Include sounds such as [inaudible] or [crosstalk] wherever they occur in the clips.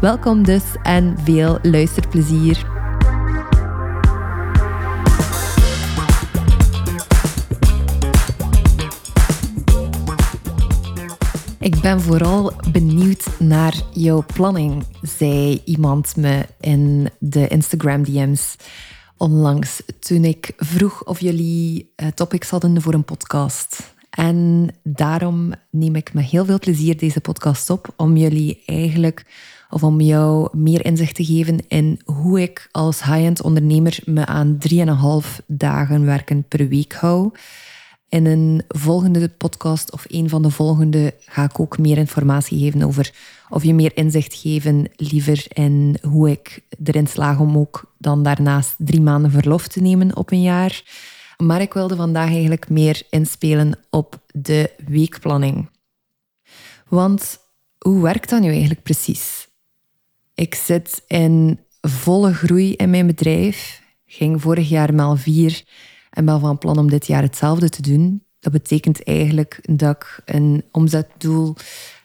Welkom dus en veel luisterplezier. Ik ben vooral benieuwd naar jouw planning, zei iemand me in de Instagram DM's onlangs toen ik vroeg of jullie eh, topics hadden voor een podcast. En daarom neem ik met heel veel plezier deze podcast op om jullie eigenlijk of om jou meer inzicht te geven in hoe ik als high-end ondernemer me aan 3,5 dagen werken per week hou. In een volgende podcast of een van de volgende ga ik ook meer informatie geven over of je meer inzicht geven liever in hoe ik erin slaag om ook dan daarnaast drie maanden verlof te nemen op een jaar. Maar ik wilde vandaag eigenlijk meer inspelen op de weekplanning. Want hoe werkt dat nu eigenlijk precies? Ik zit in volle groei in mijn bedrijf. Ging vorig jaar maal vier en ben van plan om dit jaar hetzelfde te doen. Dat betekent eigenlijk dat ik een omzetdoel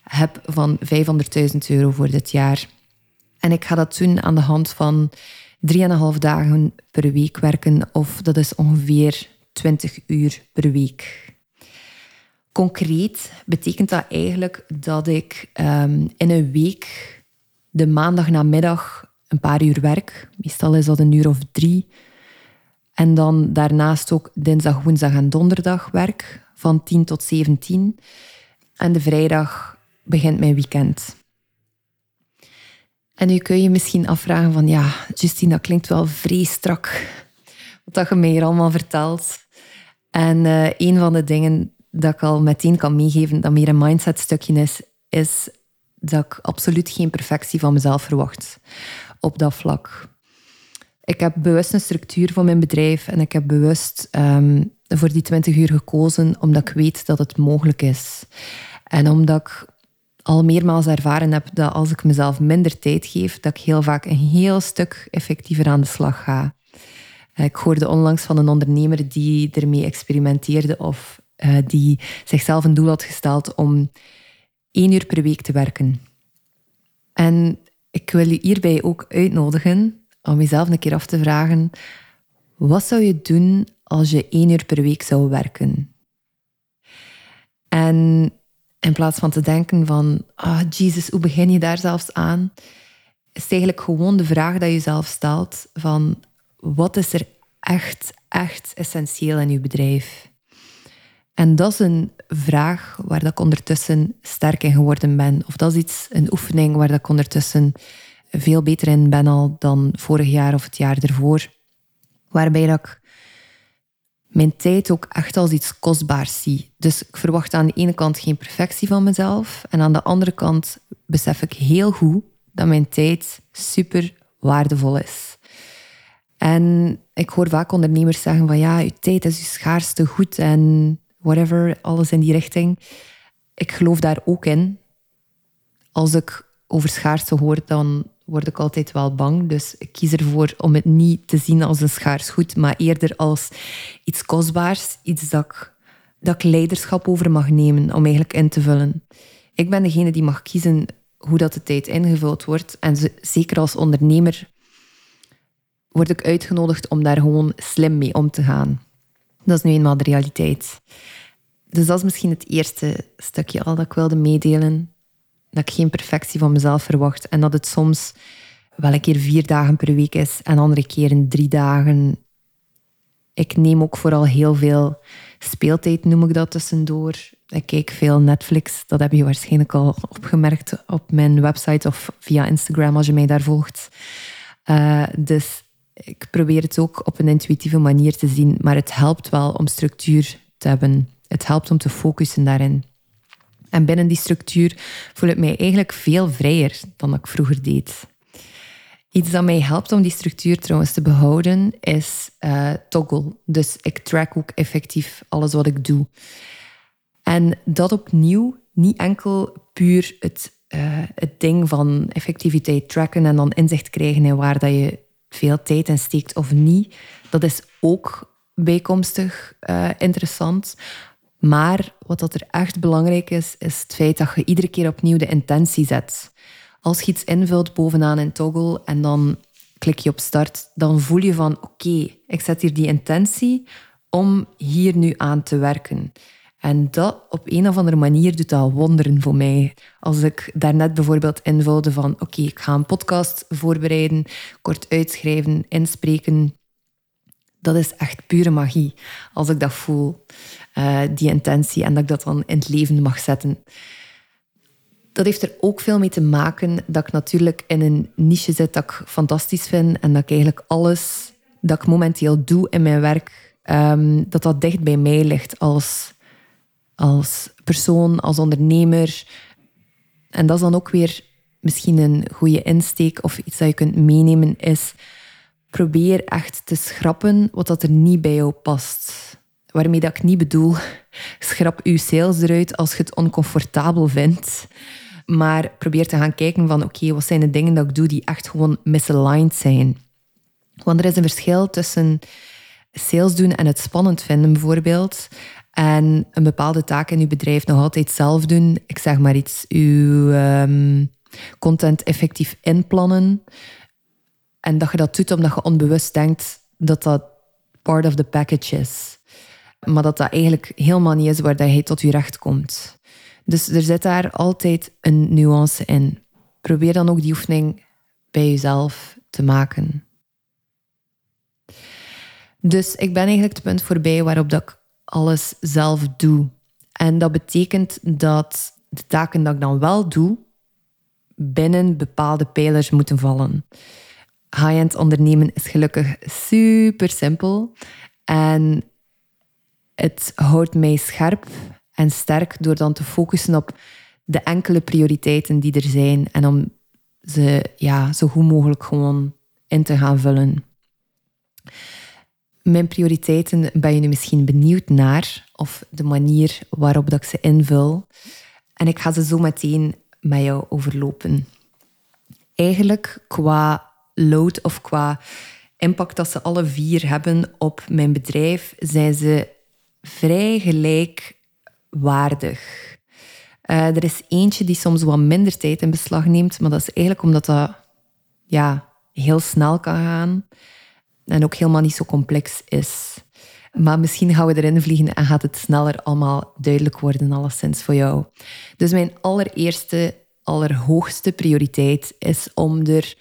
heb van 500.000 euro voor dit jaar. En ik ga dat doen aan de hand van 3,5 dagen per week werken, of dat is ongeveer 20 uur per week. Concreet betekent dat eigenlijk dat ik um, in een week de maandag namiddag een paar uur werk. Meestal is dat een uur of drie. En dan daarnaast ook dinsdag, woensdag en donderdag werk van 10 tot 17. En de vrijdag begint mijn weekend. En nu kun je misschien afvragen van ja, Justine, dat klinkt wel vrij strak. Wat dat je mij hier allemaal vertelt. En uh, een van de dingen dat ik al meteen kan meegeven, dat meer een mindset stukje is, is dat ik absoluut geen perfectie van mezelf verwacht op dat vlak. Ik heb bewust een structuur voor mijn bedrijf en ik heb bewust um, voor die 20 uur gekozen omdat ik weet dat het mogelijk is. En omdat ik al meermaals ervaren heb dat als ik mezelf minder tijd geef, dat ik heel vaak een heel stuk effectiever aan de slag ga. Ik hoorde onlangs van een ondernemer die ermee experimenteerde of uh, die zichzelf een doel had gesteld om één uur per week te werken. En ik wil je hierbij ook uitnodigen om jezelf een keer af te vragen: wat zou je doen als je één uur per week zou werken? En in plaats van te denken van, ah, oh, Jesus, hoe begin je daar zelfs aan? Is eigenlijk gewoon de vraag dat je zelf stelt van, wat is er echt, echt essentieel in je bedrijf? En dat is een vraag waar ik ondertussen sterk in geworden ben. Of dat is iets, een oefening waar ik ondertussen veel beter in ben al dan vorig jaar of het jaar ervoor. Waarbij ik mijn tijd ook echt als iets kostbaars zie. Dus ik verwacht aan de ene kant geen perfectie van mezelf. En aan de andere kant besef ik heel goed dat mijn tijd super waardevol is. En ik hoor vaak ondernemers zeggen van ja, je tijd is je schaarste goed en whatever, alles in die richting. Ik geloof daar ook in. Als ik over schaarste hoor, dan word ik altijd wel bang. Dus ik kies ervoor om het niet te zien als een schaars goed, maar eerder als iets kostbaars, iets dat ik, dat leiderschap over mag nemen om eigenlijk in te vullen. Ik ben degene die mag kiezen hoe dat de tijd ingevuld wordt. En zeker als ondernemer word ik uitgenodigd om daar gewoon slim mee om te gaan. Dat is nu eenmaal de realiteit. Dus dat is misschien het eerste stukje al dat ik wilde meedelen. Dat ik geen perfectie van mezelf verwacht en dat het soms wel een keer vier dagen per week is en andere keren drie dagen. Ik neem ook vooral heel veel speeltijd, noem ik dat tussendoor. Ik kijk veel Netflix, dat heb je waarschijnlijk al opgemerkt op mijn website of via Instagram als je mij daar volgt. Uh, dus ik probeer het ook op een intuïtieve manier te zien, maar het helpt wel om structuur te hebben. Het helpt om te focussen daarin. En binnen die structuur voel ik mij eigenlijk veel vrijer dan ik vroeger deed. Iets dat mij helpt om die structuur trouwens te behouden, is uh, toggle. Dus ik track ook effectief alles wat ik doe. En dat opnieuw niet enkel puur het, uh, het ding van effectiviteit tracken en dan inzicht krijgen in waar dat je veel tijd in steekt of niet. Dat is ook bijkomstig uh, interessant. Maar wat dat er echt belangrijk is, is het feit dat je iedere keer opnieuw de intentie zet. Als je iets invult bovenaan in Toggle en dan klik je op start, dan voel je van oké, ik zet hier die intentie om hier nu aan te werken. En dat op een of andere manier doet dat wonderen voor mij. Als ik daarnet bijvoorbeeld invulde van oké, ik ga een podcast voorbereiden, kort uitschrijven, inspreken. Dat is echt pure magie als ik dat voel, uh, die intentie, en dat ik dat dan in het leven mag zetten. Dat heeft er ook veel mee te maken dat ik natuurlijk in een niche zit dat ik fantastisch vind en dat ik eigenlijk alles dat ik momenteel doe in mijn werk, um, dat dat dicht bij mij ligt als als persoon, als ondernemer. En dat is dan ook weer misschien een goede insteek of iets dat je kunt meenemen, is probeer echt te schrappen wat dat er niet bij jou past. Waarmee dat ik niet bedoel, [laughs] schrap je sales eruit als je het oncomfortabel vindt. Maar probeer te gaan kijken van oké, wat zijn de dingen dat ik doe die echt gewoon misaligned zijn. Want er is een verschil tussen sales doen en het spannend vinden bijvoorbeeld. En een bepaalde taak in uw bedrijf nog altijd zelf doen. Ik zeg maar iets, uw um, content effectief inplannen. En dat je dat doet omdat je onbewust denkt dat dat part of the package is. Maar dat dat eigenlijk helemaal niet is waar dat je tot je recht komt. Dus er zit daar altijd een nuance in. Probeer dan ook die oefening bij jezelf te maken. Dus ik ben eigenlijk het punt voorbij waarop dat ik alles zelf doe. En dat betekent dat de taken dat ik dan wel doe, binnen bepaalde pijlers moeten vallen. High-end ondernemen is gelukkig super simpel. En het houdt mij scherp en sterk door dan te focussen op de enkele prioriteiten die er zijn en om ze ja, zo goed mogelijk gewoon in te gaan vullen mijn prioriteiten ben je nu misschien benieuwd naar of de manier waarop dat ik ze invul. En ik ga ze zo meteen met jou overlopen. Eigenlijk qua load of qua impact dat ze alle vier hebben op mijn bedrijf, zijn ze vrij gelijkwaardig. Uh, er is eentje die soms wat minder tijd in beslag neemt, maar dat is eigenlijk omdat dat ja, heel snel kan gaan en ook helemaal niet zo complex is. Maar misschien gaan we erin vliegen en gaat het sneller allemaal duidelijk worden, alleszins voor jou. Dus mijn allereerste, allerhoogste prioriteit is om er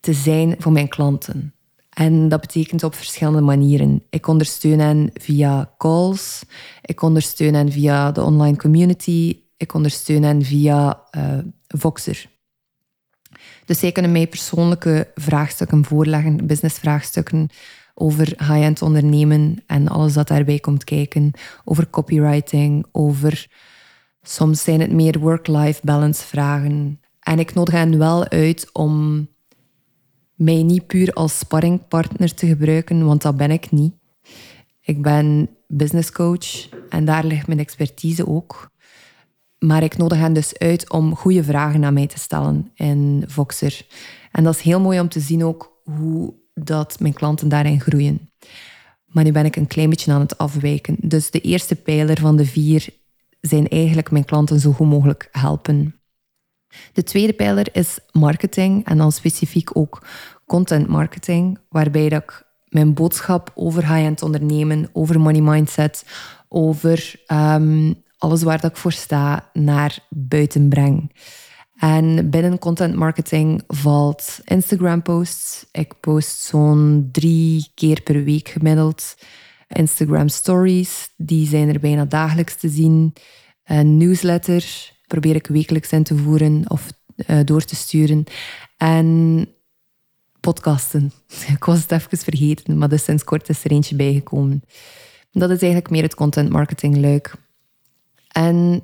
te zijn voor mijn klanten. En dat betekent op verschillende manieren. Ik ondersteun hen via calls, ik ondersteun hen via de online community, ik ondersteun hen via uh, Voxer. Dus zij kunnen mij persoonlijke vraagstukken voorleggen, businessvraagstukken over high-end ondernemen en alles dat daarbij komt kijken, over copywriting, over soms zijn het meer work-life balance vragen. En ik nodig hen wel uit om mij niet puur als sparringpartner te gebruiken, want dat ben ik niet. Ik ben business coach en daar ligt mijn expertise ook. Maar ik nodig hen dus uit om goede vragen aan mij te stellen in Voxer. En dat is heel mooi om te zien ook hoe dat mijn klanten daarin groeien. Maar nu ben ik een klein beetje aan het afwijken. Dus de eerste pijler van de vier zijn eigenlijk mijn klanten zo goed mogelijk helpen. De tweede pijler is marketing en dan specifiek ook content marketing, waarbij dat ik mijn boodschap over high-end ondernemen, over money mindset, over um, alles waar dat ik voor sta naar buiten breng. En binnen content marketing valt Instagram posts. Ik post zo'n drie keer per week gemiddeld. Instagram stories, die zijn er bijna dagelijks te zien. Een newsletter probeer ik wekelijks in te voeren of uh, door te sturen. En podcasten. [laughs] Ik was het even vergeten, maar dus sinds kort is er eentje bijgekomen. Dat is eigenlijk meer het content marketing leuk. En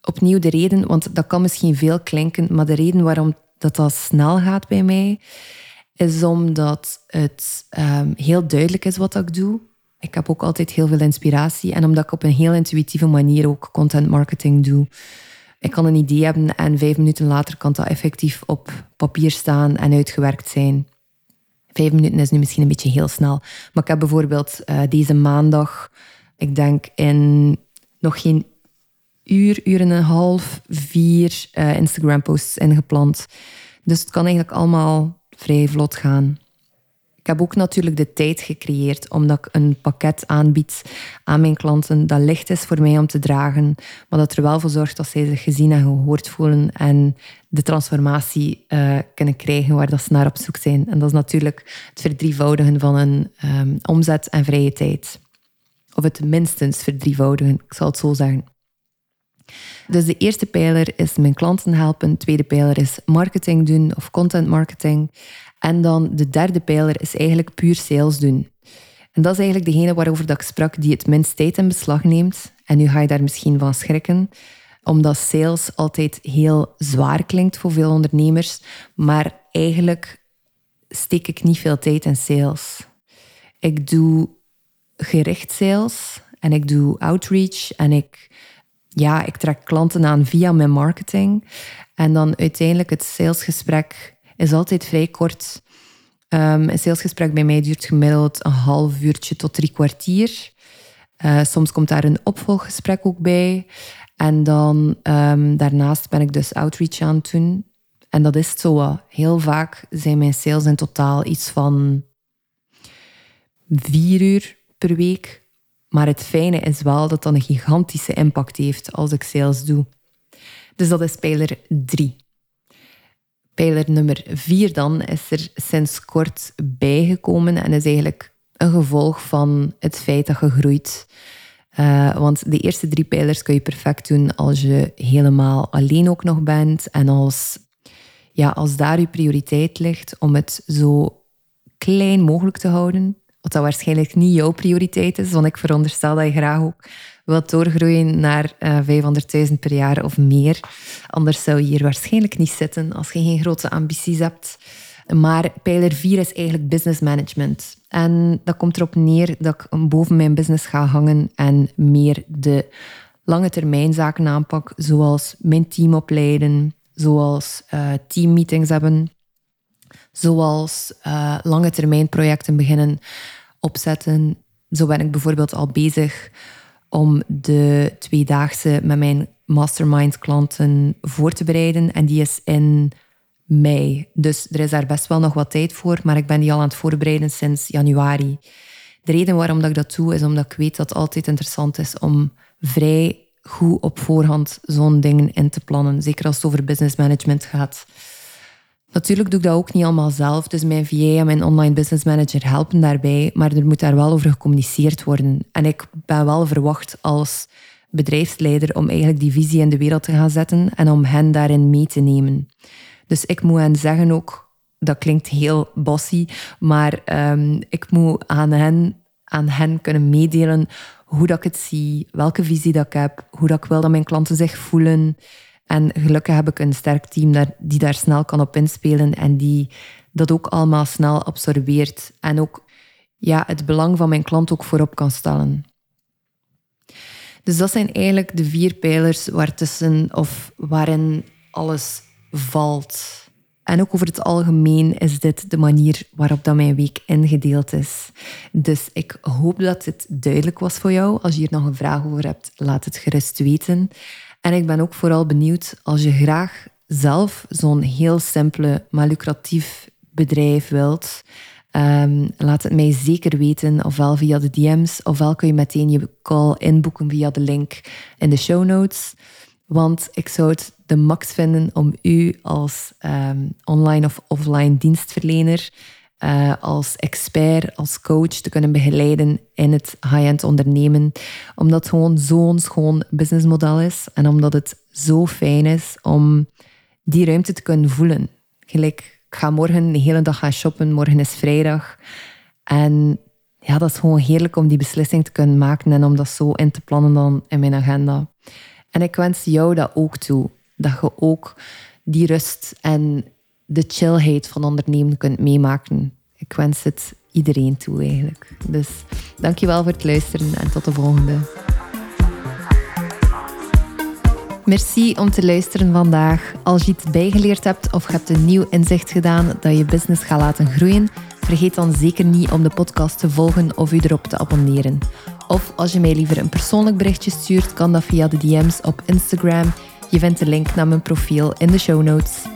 opnieuw de reden, want dat kan misschien veel klinken, maar de reden waarom dat dat snel gaat bij mij, is omdat het ehm, heel duidelijk is wat ik doe. Ik heb ook altijd heel veel inspiratie en omdat ik op een heel intuïtieve manier ook content marketing doe. Ik kan een idee hebben en vijf minuten later kan dat effectief op papier staan en uitgewerkt zijn. Vijf minuten is nu misschien een beetje heel snel. Maar ik heb bijvoorbeeld uh, deze maandag, ik denk in nog geen uur, uur en een half, vier uh, Instagram-posts ingepland. Dus het kan eigenlijk allemaal vrij vlot gaan. Ik heb ook natuurlijk de tijd gecreëerd omdat ik een pakket aanbied aan mijn klanten dat licht is voor mij om te dragen, maar dat er wel voor zorgt dat zij zich gezien en gehoord voelen en de transformatie uh, kunnen krijgen waar dat ze naar op zoek zijn. En dat is natuurlijk het verdrievoudigen van een um, omzet en vrije tijd. Of het minstens verdrievoudigen, ik zal het zo zeggen. Dus de eerste pijler is mijn klanten helpen. De tweede pijler is marketing doen of content marketing. En dan de derde pijler is eigenlijk puur sales doen. En dat is eigenlijk degene waarover dat ik sprak die het minst tijd in beslag neemt. En nu ga je daar misschien van schrikken, omdat sales altijd heel zwaar klinkt voor veel ondernemers. Maar eigenlijk steek ik niet veel tijd in sales. Ik doe gericht sales en ik doe outreach en ik, ja, ik trek klanten aan via mijn marketing. En dan uiteindelijk het salesgesprek is altijd vrij kort. Um, een salesgesprek bij mij duurt gemiddeld een half uurtje tot drie kwartier. Uh, soms komt daar een opvolggesprek ook bij. En dan um, daarnaast ben ik dus outreach aan het doen. En dat is zo. Heel vaak zijn mijn sales in totaal iets van vier uur per week. Maar het fijne is wel dat dat een gigantische impact heeft als ik sales doe. Dus dat is pijler 3. Pijler nummer vier dan is er sinds kort bijgekomen en is eigenlijk een gevolg van het feit dat je groeit. Uh, want de eerste drie pijlers kun je perfect doen als je helemaal alleen ook nog bent en als, ja, als daar je prioriteit ligt om het zo klein mogelijk te houden. Wat dat waarschijnlijk niet jouw prioriteit is, want ik veronderstel dat je graag ook wilt doorgroeien naar uh, eh, 500.000 per jaar of meer. Anders zou je hier waarschijnlijk niet zitten als je geen grote ambities hebt. Maar pijler 4 is eigenlijk business management. En dat komt erop neer dat ik boven mijn business ga hangen en meer de lange termijn zaken aanpak, zoals mijn team opleiden, zoals uh, teammeetings hebben, zoals uh, lange termijn projecten beginnen opzetten. Zo ben ik bijvoorbeeld al bezig om de tweedaagse met mijn mastermind klanten voor te bereiden. En die is in mei. Dus er is daar best wel nog wat tijd voor, maar ik ben die al aan het voorbereiden sinds januari. De reden waarom dat ik dat doe, is omdat ik weet dat het altijd interessant is om vrij goed op voorhand zo'n dingen in te plannen. Zeker als het over business management gaat. Natuurlijk doe ik dat ook niet allemaal zelf. Dus mijn VA en mijn online business manager helpen daarbij. Maar er moet daar wel over gecommuniceerd worden. En ik ben wel verwacht als bedrijfsleider om eigenlijk die visie in de wereld te gaan zetten en om hen daarin mee te nemen. Dus ik moet hen zeggen ook, dat klinkt heel bossy, maar um, ik moet aan hen, aan hen kunnen meedelen hoe dat ik het zie, welke visie dat ik heb, hoe dat ik wil dat mijn klanten zich voelen. En gelukkig heb ik een sterk team daar, die daar snel kan op inspelen en die dat ook allemaal snel absorbeert. En ook ja, het belang van mijn klant ook voorop kan stellen. Dus dat zijn eigenlijk de vier pijlers waartussen of waarin alles valt. En ook over het algemeen is dit de manier waarop dat mijn week ingedeeld is. Dus ik hoop dat dit duidelijk was voor jou. Als je hier nog een vraag over hebt, laat het gerust weten. En ik ben ook vooral benieuwd als je graag zelf zo'n heel simpele, maar lucratief bedrijf wilt. Um, laat het mij zeker weten, ofwel via de DM's, ofwel kun je meteen je call inboeken via de link in de show notes. Want ik zou het de max vinden om u als um, online of offline dienstverlener uh, als expert, als coach te kunnen begeleiden in het high-end ondernemen. Omdat het gewoon zo'n schoon businessmodel is en omdat het zo fijn is om die ruimte te kunnen voelen. Gelijk, ik ga morgen de hele dag gaan shoppen, morgen is vrijdag. En ja, dat is gewoon heerlijk om die beslissing te kunnen maken en om dat zo in te plannen dan in mijn agenda. En ik wens jou dat ook toe. Dat je ook die rust en de chillheid van ondernemen kunt meemaken. Ik wens het iedereen toe eigenlijk. Dus dankjewel voor het luisteren en tot de volgende. Merci om te luisteren vandaag. Als je iets bijgeleerd hebt of hebt een nieuw inzicht gedaan dat je business gaat laten groeien, vergeet dan zeker niet om de podcast te volgen of u erop te abonneren. Of als je mij liever een persoonlijk berichtje stuurt, kan dat via de DM's op Instagram. Je vindt de link naar mijn profiel in de show notes.